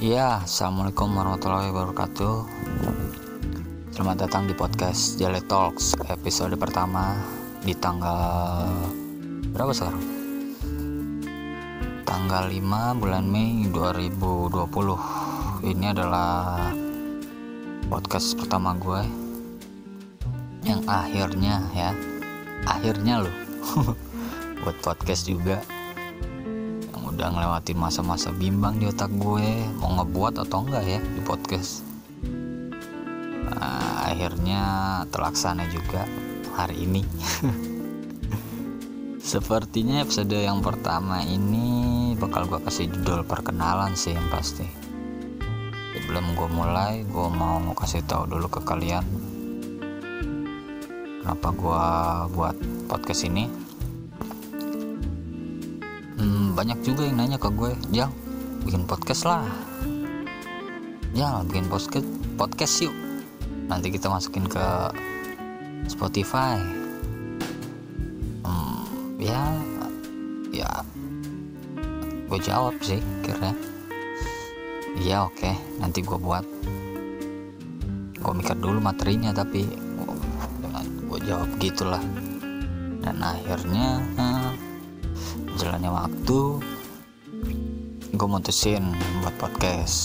Ya, assalamualaikum warahmatullahi wabarakatuh. Selamat datang di podcast Jale Talks episode pertama di tanggal berapa sekarang? Tanggal 5 bulan Mei 2020. Ini adalah podcast pertama gue yang akhirnya ya, akhirnya loh buat podcast juga udah ngelewatin masa-masa bimbang di otak gue mau ngebuat atau enggak ya di podcast. Nah, akhirnya terlaksana juga hari ini. Sepertinya episode yang pertama ini bakal gue kasih judul perkenalan sih yang pasti. Sebelum gue mulai gue mau kasih tahu dulu ke kalian kenapa gue buat podcast ini banyak juga yang nanya ke gue. Jang bikin podcast lah. Jang bikin podcast podcast yuk. Nanti kita masukin ke Spotify. Hmm, ya ya. Gue jawab sih kira. Iya oke. Okay, nanti gue buat. Gue mikir dulu materinya tapi gue jawab gitulah. Dan akhirnya jalannya waktu gue mutusin buat podcast.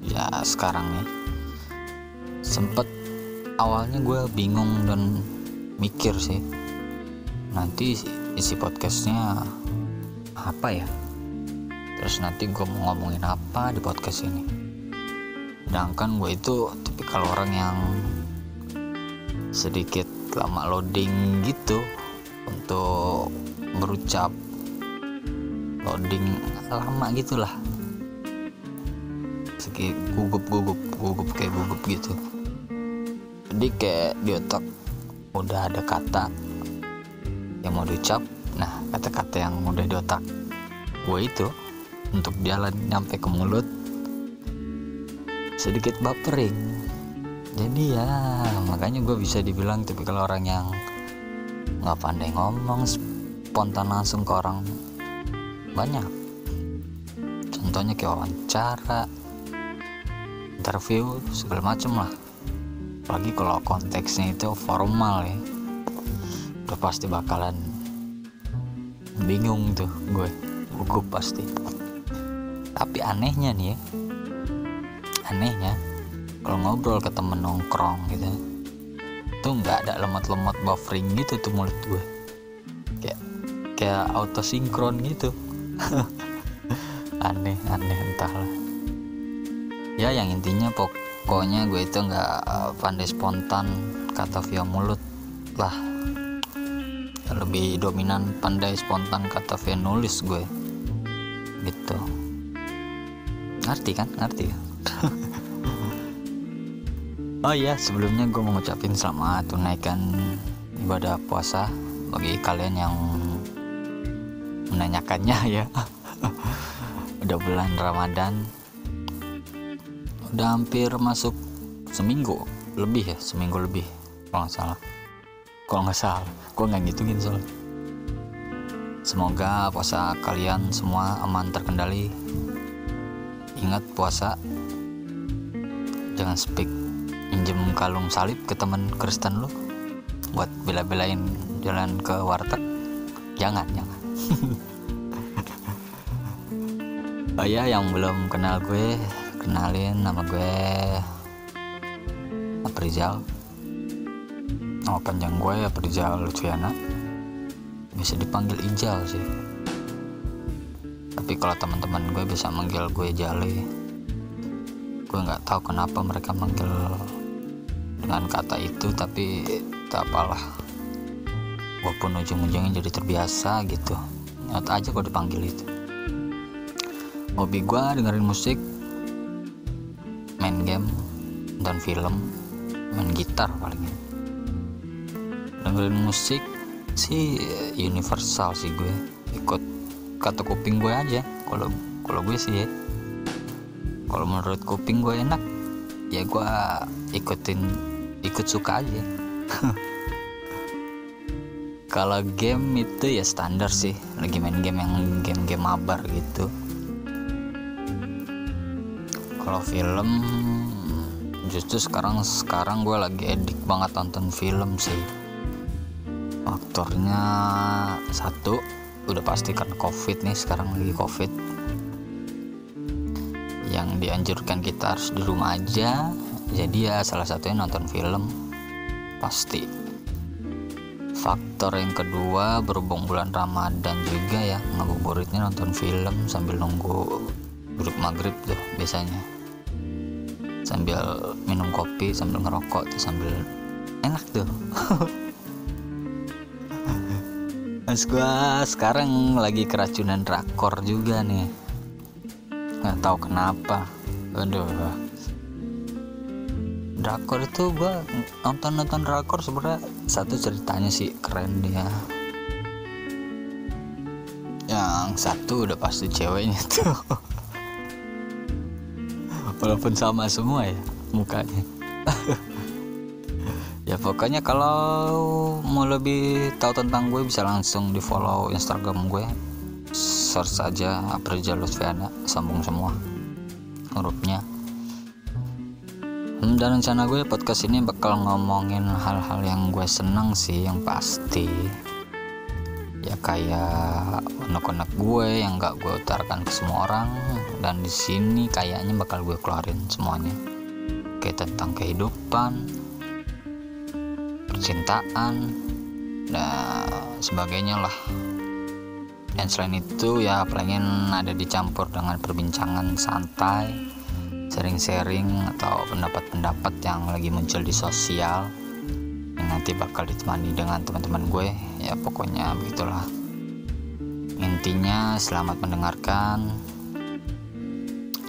Ya sekarang nih. Sempet awalnya gue bingung dan mikir sih nanti isi podcastnya apa ya? Terus nanti gue mau ngomongin apa di podcast ini? Sedangkan gue itu tipikal orang yang sedikit lama loading gitu untuk berucap loading lama gitulah. Segi gugup gugup gugup kayak gugup gitu. Jadi kayak di otak udah ada kata yang mau diucap nah kata-kata yang udah di otak gue itu untuk jalan nyampe ke mulut sedikit bapering jadi ya makanya gue bisa dibilang tipikal orang yang nggak pandai ngomong spontan langsung ke orang banyak. Contohnya kayak wawancara interview segala macem lah. Apalagi kalau konteksnya itu formal ya. Udah pasti bakalan bingung tuh gue gugup pasti. Tapi anehnya nih ya anehnya kalau ngobrol ke temen nongkrong gitu tuh nggak ada lemot-lemot buffering gitu tuh mulut gue. Kayak kayak auto sinkron gitu aneh aneh entahlah. Ya yang intinya pokoknya gue itu nggak uh, pandai spontan kata via mulut lah. Lebih dominan pandai spontan kata via nulis gue. Gitu. Ngerti kan? Ngerti ya? Oh iya sebelumnya gue mau ngucapin selamat tunaikan ibadah puasa bagi kalian yang menanyakannya ya. Udah bulan Ramadan. Udah hampir masuk seminggu lebih ya seminggu lebih kalau nggak salah. Kalau nggak salah gue nggak ngitungin soalnya. Semoga puasa kalian semua aman terkendali. Ingat puasa. Jangan speak pinjem kalung salib ke temen Kristen lu. Buat bela-belain jalan ke warteg. Jangan jangan oh ya yang belum kenal gue kenalin nama gue Aprizal. Nama panjang gue Aprizal Luciana. Bisa dipanggil Ijal sih. Tapi kalau teman-teman gue bisa manggil gue Jale. Gue nggak tahu kenapa mereka manggil dengan kata itu tapi tak apalah. Walaupun ujung-ujungnya jadi terbiasa gitu nyata aja kok dipanggil itu. Hobi gue dengerin musik main game dan film main gitar paling dengerin musik sih universal sih gue ikut kata kuping gue aja. Kalau kalau gue sih ya. Kalau menurut kuping gue enak ya gue ikutin ikut suka aja kalau game itu ya standar sih. Lagi main game yang game-game mabar gitu. Kalau film justru sekarang sekarang gue lagi edik banget nonton film sih. Faktornya satu udah pasti kan covid nih sekarang lagi covid. Yang dianjurkan kita harus di rumah aja. Jadi ya salah satunya nonton film. Pasti faktor yang kedua berhubung bulan Ramadan juga ya ngabuburitnya nonton film sambil nunggu duduk maghrib tuh biasanya. Sambil minum kopi sambil ngerokok tuh sambil enak tuh. Mas gua sekarang lagi keracunan drakor juga nih. Nggak tahu kenapa. Aduh drakor itu gua nonton nonton drakor sebenarnya satu ceritanya sih keren dia. Yang satu udah pasti ceweknya tuh. Walaupun sama semua ya mukanya. Ya pokoknya kalau mau lebih tahu tentang gue bisa langsung di follow instagram gue. Search saja April Lutfiana sambung semua hurufnya dan rencana gue podcast ini bakal ngomongin hal-hal yang gue seneng sih yang pasti. Ya kayak unek-unek gue yang gak gue utarakan ke semua orang. Dan di sini kayaknya bakal gue keluarin semuanya. Kayak tentang kehidupan percintaan dan sebagainya lah. Dan selain itu ya pengen ada dicampur dengan perbincangan santai sharing-sharing atau pendapat-pendapat yang lagi muncul di sosial yang nanti bakal ditemani dengan teman-teman gue. Ya pokoknya begitulah. Intinya selamat mendengarkan.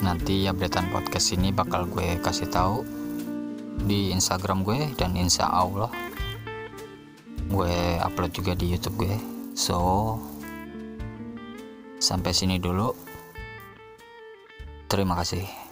Nanti updatean podcast ini bakal gue kasih tahu di Instagram gue dan insya Allah gue upload juga di YouTube gue. So sampai sini dulu. Terima kasih